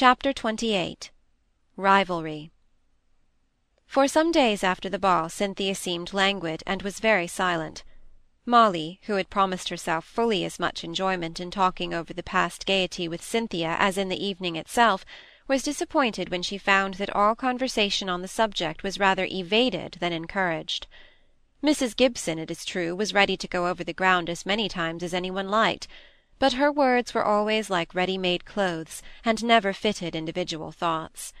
Chapter XXVIII Rivalry For some days after the ball Cynthia seemed languid, and was very silent. Molly, who had promised herself fully as much enjoyment in talking over the past gaiety with Cynthia as in the evening itself, was disappointed when she found that all conversation on the subject was rather evaded than encouraged. Mrs. Gibson, it is true, was ready to go over the ground as many times as any one liked, but her words were always like ready-made clothes, and never fitted individual thoughts.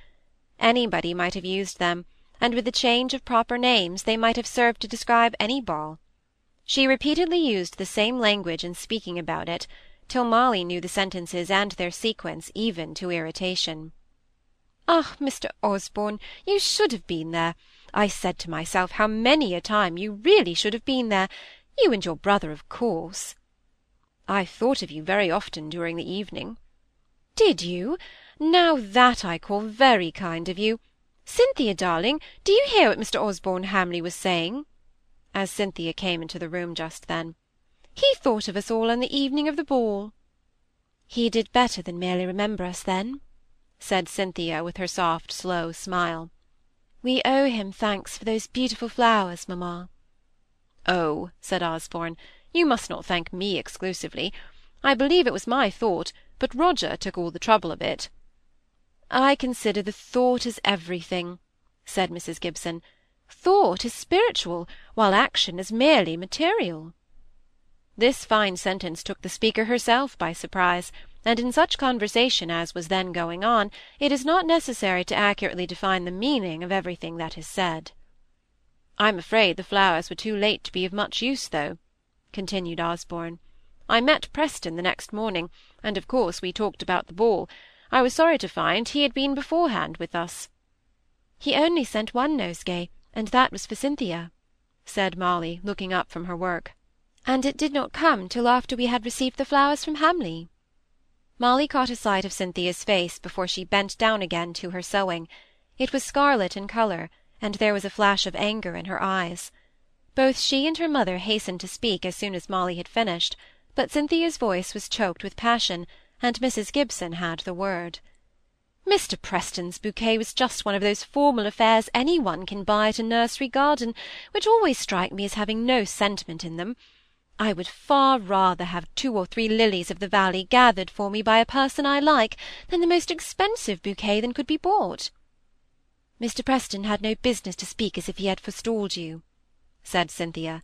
Anybody might have used them, and with a change of proper names they might have served to describe any ball. She repeatedly used the same language in speaking about it, till Molly knew the sentences and their sequence even to irritation. "Ah, Mr. Osborne, you should have been there. I said to myself how many a time you really should have been there. You and your brother, of course. I thought of you very often during the evening. Did you? Now that I call very kind of you. Cynthia, darling, do you hear what Mr. Osborne Hamley was saying? As Cynthia came into the room just then. He thought of us all on the evening of the ball. He did better than merely remember us then, said Cynthia, with her soft, slow smile. We owe him thanks for those beautiful flowers, mamma. Oh, said Osborne, you must not thank me exclusively. I believe it was my thought, but Roger took all the trouble of it. I consider the thought is everything, said Mrs. Gibson. Thought is spiritual, while action is merely material. This fine sentence took the speaker herself by surprise, and in such conversation as was then going on, it is not necessary to accurately define the meaning of everything that is said. I'm afraid the flowers were too late to be of much use, though, continued Osborne. I met Preston the next morning, and of course we talked about the ball. I was sorry to find he had been beforehand with us. He only sent one nosegay, and that was for Cynthia, said Molly, looking up from her work. And it did not come till after we had received the flowers from Hamley. Molly caught a sight of Cynthia's face before she bent down again to her sewing. It was scarlet in colour, and there was a flash of anger in her eyes. Both she and her mother hastened to speak as soon as Molly had finished, but Cynthia's voice was choked with passion, and Mrs. Gibson had the word. Mr. Preston's bouquet was just one of those formal affairs any one can buy at a nursery garden, which always strike me as having no sentiment in them. I would far rather have two or three lilies of the valley gathered for me by a person I like, than the most expensive bouquet that could be bought. Mr. Preston had no business to speak as if he had forestalled you said Cynthia.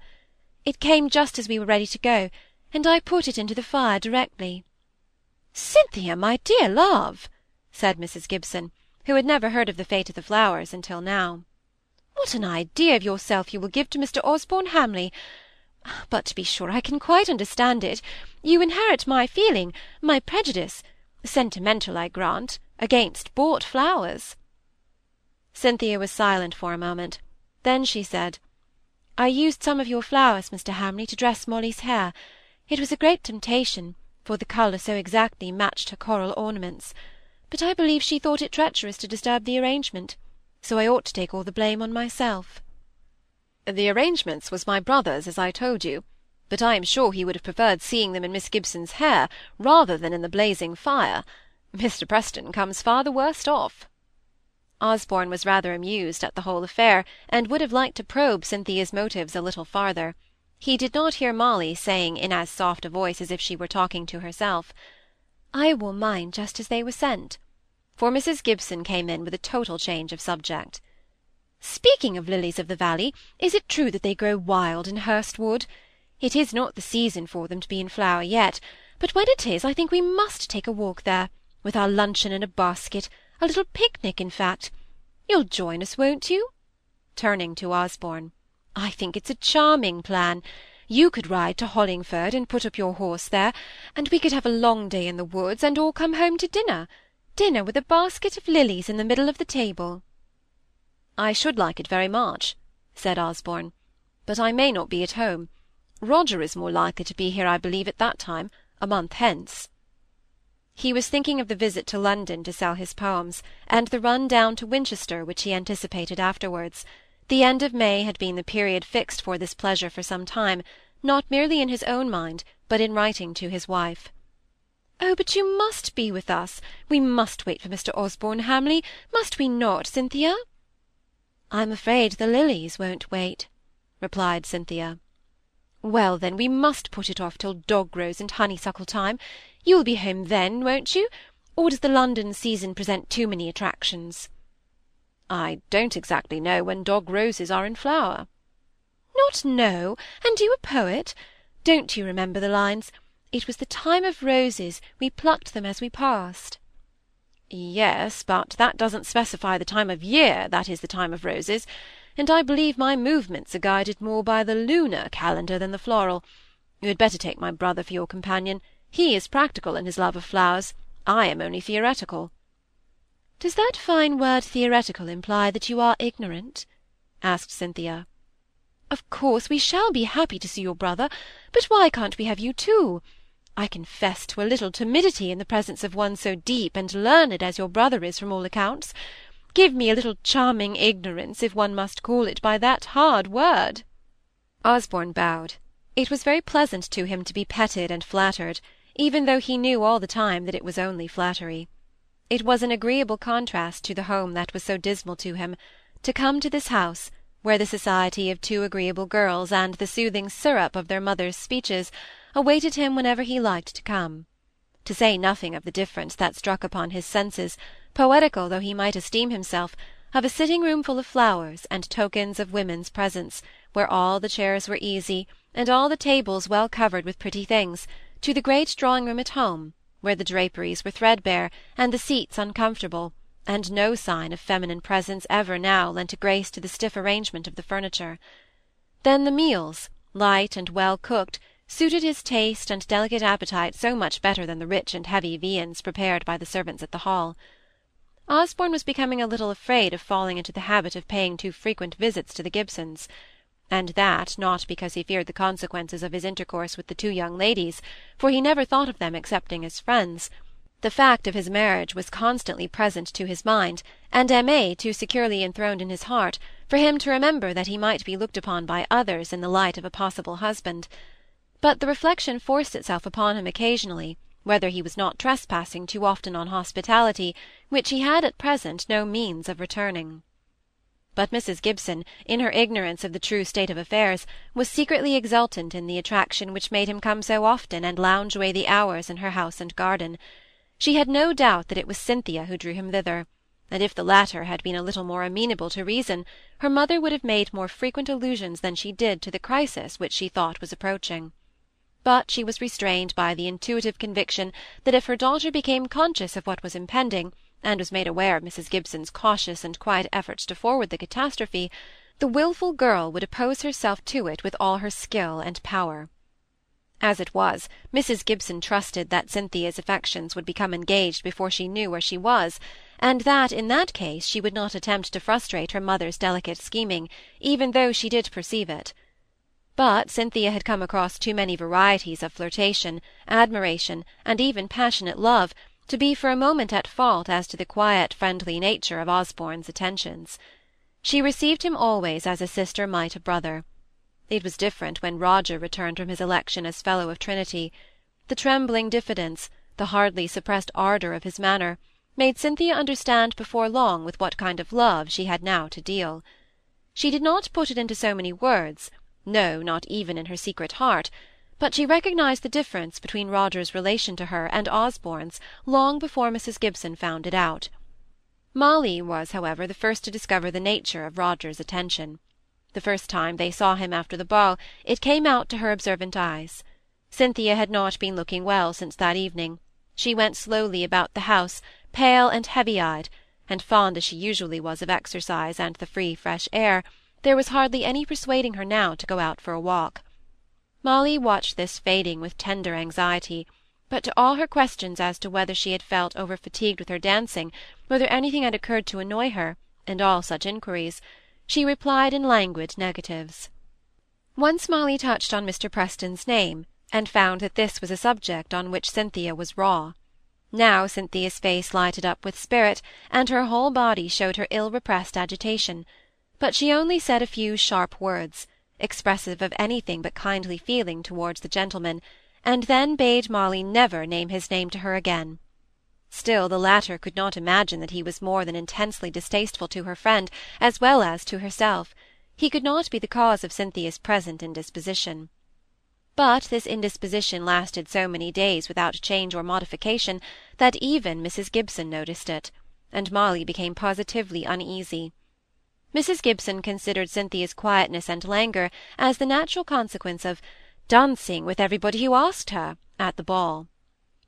It came just as we were ready to go, and I put it into the fire directly. Cynthia, my dear love, said Mrs. Gibson, who had never heard of the fate of the flowers until now. What an idea of yourself you will give to Mr. Osborne Hamley! But to be sure I can quite understand it. You inherit my feeling, my prejudice, sentimental, I grant, against bought flowers. Cynthia was silent for a moment. Then she said, I used some of your flowers, Mr. Hamley, to dress Molly's hair. It was a great temptation, for the colour so exactly matched her coral ornaments. But I believe she thought it treacherous to disturb the arrangement, so I ought to take all the blame on myself. The arrangements was my brother's, as I told you, but I am sure he would have preferred seeing them in Miss Gibson's hair rather than in the blazing fire. Mr. Preston comes far the worst off. Osborne was rather amused at the whole affair, and would have liked to probe Cynthia's motives a little farther. He did not hear Molly saying in as soft a voice as if she were talking to herself, I wore mine just as they were sent, for Mrs. Gibson came in with a total change of subject. Speaking of lilies of the valley, is it true that they grow wild in Hurst Wood? It is not the season for them to be in flower yet, but when it is, I think we must take a walk there, with our luncheon in a basket, a little picnic, in fact. You'll join us, won't you? Turning to Osborne. I think it's a charming plan. You could ride to Hollingford and put up your horse there, and we could have a long day in the woods, and all come home to dinner. Dinner with a basket of lilies in the middle of the table. I should like it very much, said Osborne, but I may not be at home. Roger is more likely to be here, I believe, at that time, a month hence. He was thinking of the visit to London to sell his poems, and the run down to Winchester which he anticipated afterwards. The end of May had been the period fixed for this pleasure for some time, not merely in his own mind, but in writing to his wife. Oh, but you must be with us. We must wait for Mr. Osborne Hamley, must we not, Cynthia? I'm afraid the lilies won't wait, replied Cynthia. Well, then, we must put it off till dog-rose and honeysuckle time. You will be home then, won't you? Or does the London season present too many attractions? I don't exactly know when dog-roses are in flower. Not know, and you a poet? Don't you remember the lines? It was the time of roses, we plucked them as we passed. Yes, but that doesn't specify the time of year that is the time of roses, and I believe my movements are guided more by the lunar calendar than the floral. You had better take my brother for your companion. He is practical in his love of flowers. I am only theoretical. Does that fine word theoretical imply that you are ignorant? asked Cynthia. Of course we shall be happy to see your brother, but why can't we have you too? I confess to a little timidity in the presence of one so deep and learned as your brother is from all accounts. Give me a little charming ignorance, if one must call it by that hard word. Osborne bowed. It was very pleasant to him to be petted and flattered, even though he knew all the time that it was only flattery. It was an agreeable contrast to the home that was so dismal to him, to come to this house, where the society of two agreeable girls and the soothing syrup of their mother's speeches awaited him whenever he liked to come. To say nothing of the difference that struck upon his senses, poetical though he might esteem himself, of a sitting-room full of flowers and tokens of women's presence, where all the chairs were easy, and all the tables well covered with pretty things, to the great drawing-room at home, where the draperies were threadbare, and the seats uncomfortable, and no sign of feminine presence ever now lent a grace to the stiff arrangement of the furniture. Then the meals, light and well cooked, suited his taste and delicate appetite so much better than the rich and heavy viands prepared by the servants at the Hall. Osborne was becoming a little afraid of falling into the habit of paying too frequent visits to the Gibsons, and that not because he feared the consequences of his intercourse with the two young ladies, for he never thought of them excepting as friends, the fact of his marriage was constantly present to his mind, and Aimée too securely enthroned in his heart, for him to remember that he might be looked upon by others in the light of a possible husband. But the reflection forced itself upon him occasionally, whether he was not trespassing too often on hospitality, which he had at present no means of returning. But Mrs. Gibson, in her ignorance of the true state of affairs, was secretly exultant in the attraction which made him come so often and lounge away the hours in her house and garden. She had no doubt that it was Cynthia who drew him thither, and if the latter had been a little more amenable to reason, her mother would have made more frequent allusions than she did to the crisis which she thought was approaching. But she was restrained by the intuitive conviction that if her daughter became conscious of what was impending, and was made aware of Mrs. Gibson's cautious and quiet efforts to forward the catastrophe, the wilful girl would oppose herself to it with all her skill and power. As it was, Mrs. Gibson trusted that Cynthia's affections would become engaged before she knew where she was, and that in that case she would not attempt to frustrate her mother's delicate scheming, even though she did perceive it. But Cynthia had come across too many varieties of flirtation, admiration, and even passionate love, to be for a moment at fault as to the quiet friendly nature of Osborne's attentions. She received him always as a sister might a brother it was different when Roger returned from his election as Fellow of Trinity. The trembling diffidence, the hardly suppressed ardour of his manner, made Cynthia understand before long with what kind of love she had now to deal. She did not put it into so many words, no, not even in her secret heart, but she recognized the difference between Roger's relation to her and Osborne's long before Mrs. Gibson found it out. Molly was, however, the first to discover the nature of Roger's attention. The first time they saw him after the ball, it came out to her observant eyes. Cynthia had not been looking well since that evening. She went slowly about the house, pale and heavy-eyed, and fond as she usually was of exercise and the free fresh air, there was hardly any persuading her now to go out for a walk. Molly watched this fading with tender anxiety, but to all her questions as to whether she had felt over-fatigued with her dancing, whether anything had occurred to annoy her, and all such inquiries, she replied in languid negatives. Once Molly touched on Mr. Preston's name, and found that this was a subject on which Cynthia was raw. Now Cynthia's face lighted up with spirit, and her whole body showed her ill-repressed agitation, but she only said a few sharp words, expressive of anything but kindly feeling towards the gentleman, and then bade Molly never name his name to her again. Still the latter could not imagine that he was more than intensely distasteful to her friend as well as to herself. He could not be the cause of Cynthia's present indisposition. But this indisposition lasted so many days without change or modification that even Mrs. Gibson noticed it, and Molly became positively uneasy. Mrs. Gibson considered Cynthia's quietness and languor as the natural consequence of dancing with everybody who asked her at the ball.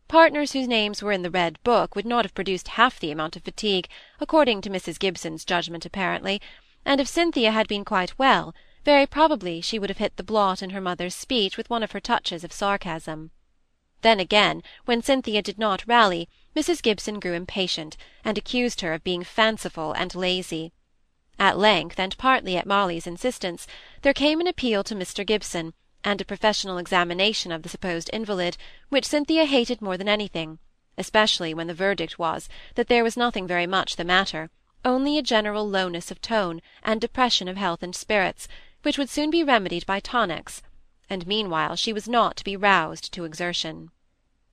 Partners whose names were in the red book would not have produced half the amount of fatigue, according to Mrs. Gibson's judgment apparently, and if Cynthia had been quite well, very probably she would have hit the blot in her mother's speech with one of her touches of sarcasm. Then again, when Cynthia did not rally, Mrs. Gibson grew impatient, and accused her of being fanciful and lazy. At length, and partly at Molly's insistence, there came an appeal to Mr. Gibson, and a professional examination of the supposed invalid, which Cynthia hated more than anything, especially when the verdict was that there was nothing very much the matter, only a general lowness of tone and depression of health and spirits, which would soon be remedied by tonics, and meanwhile she was not to be roused to exertion.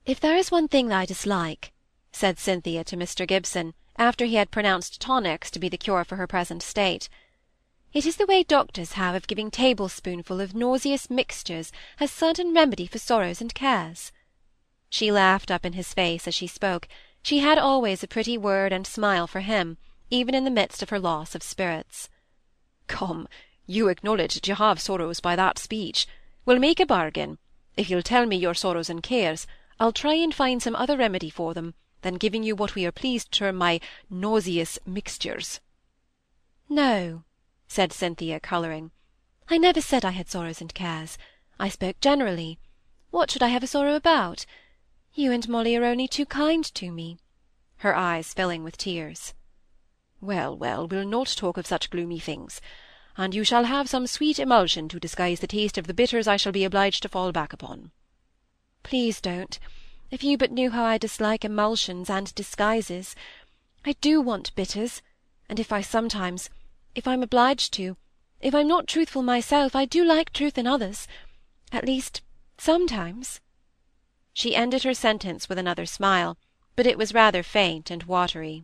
"If there is one thing that I dislike," said Cynthia to Mr. Gibson, after he had pronounced tonics to be the cure for her present state, "it is the way doctors have of giving tablespoonful of nauseous mixtures as certain remedy for sorrows and cares." She laughed up in his face as she spoke; she had always a pretty word and smile for him, even in the midst of her loss of spirits. "Come! You acknowledge that you have sorrows by that speech. We'll make a bargain. If you'll tell me your sorrows and cares, I'll try and find some other remedy for them than giving you what we are pleased to term my nauseous mixtures." "No," said Cynthia, colouring. "I never said I had sorrows and cares. I spoke generally. What should I have a sorrow about? You and Molly are only too kind to me," her eyes filling with tears. "Well, well, we'll not talk of such gloomy things and you shall have some sweet emulsion to disguise the taste of the bitters I shall be obliged to fall back upon." "Please don't. If you but knew how I dislike emulsions and disguises! I do want bitters, and if I sometimes, if I'm obliged to, if I'm not truthful myself, I do like truth in others. At least, sometimes." She ended her sentence with another smile, but it was rather faint and watery.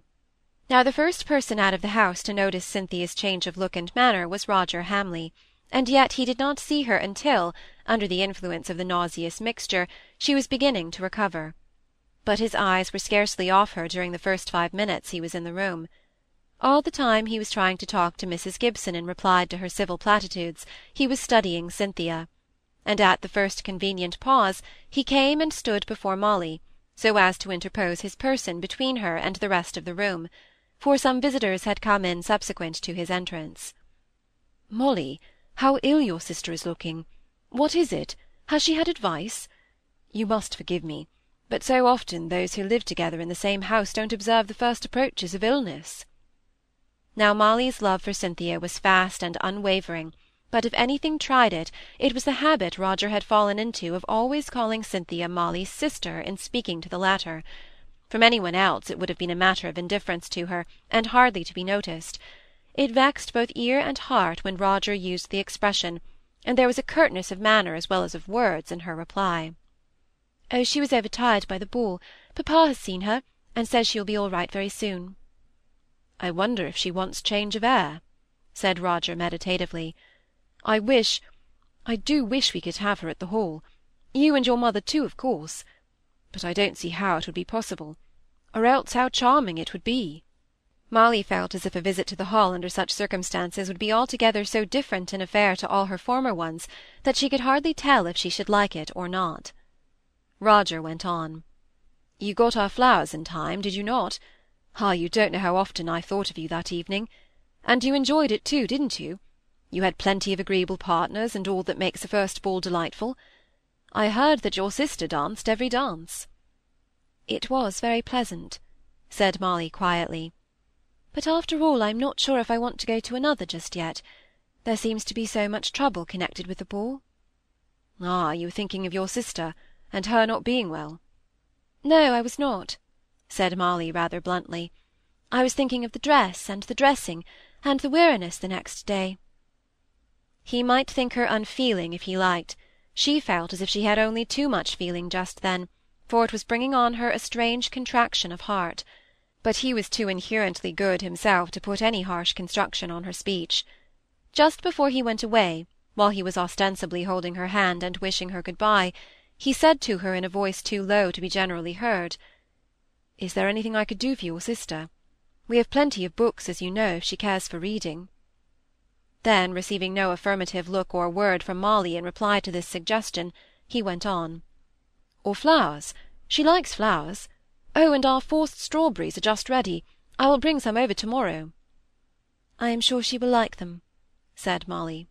Now the first person out of the house to notice Cynthia's change of look and manner was Roger Hamley, and yet he did not see her until, under the influence of the nauseous mixture, she was beginning to recover. But his eyes were scarcely off her during the first five minutes he was in the room. All the time he was trying to talk to Mrs. Gibson in reply to her civil platitudes, he was studying Cynthia; and at the first convenient pause he came and stood before Molly, so as to interpose his person between her and the rest of the room for some visitors had come in subsequent to his entrance. "Molly, how ill your sister is looking! What is it? Has she had advice? You must forgive me, but so often those who live together in the same house don't observe the first approaches of illness." Now Molly's love for Cynthia was fast and unwavering, but if anything tried it, it was the habit Roger had fallen into of always calling Cynthia Molly's sister in speaking to the latter. From any one else it would have been a matter of indifference to her, and hardly to be noticed. It vexed both ear and heart when Roger used the expression, and there was a curtness of manner as well as of words in her reply. "Oh, she was overtired by the ball. Papa has seen her, and says she will be all right very soon." "I wonder if she wants change of air," said Roger meditatively. "I wish, I do wish we could have her at the Hall. You and your mother too, of course but I don't see how it would be possible, or else how charming it would be." Molly felt as if a visit to the Hall under such circumstances would be altogether so different an affair to all her former ones that she could hardly tell if she should like it or not. Roger went on. "You got our flowers in time, did you not? Ah, you don't know how often I thought of you that evening. And you enjoyed it too, didn't you? You had plenty of agreeable partners, and all that makes a first ball delightful. I heard that your sister danced every dance." "It was very pleasant," said Molly quietly. "But after all I'm not sure if I want to go to another just yet. There seems to be so much trouble connected with the ball." "Ah, you were thinking of your sister, and her not being well." "No, I was not," said Molly rather bluntly. "I was thinking of the dress, and the dressing, and the weariness the next day." He might think her unfeeling if he liked. She felt as if she had only too much feeling just then, for it was bringing on her a strange contraction of heart. But he was too inherently good himself to put any harsh construction on her speech. Just before he went away, while he was ostensibly holding her hand and wishing her good-bye, he said to her in a voice too low to be generally heard, "Is there anything I could do for your sister? We have plenty of books, as you know, if she cares for reading." Then, receiving no affirmative look or word from Molly in reply to this suggestion, he went on, "Or flowers? She likes flowers. Oh, and our forced strawberries are just ready. I will bring some over to–morrow." "I am sure she will like them," said Molly.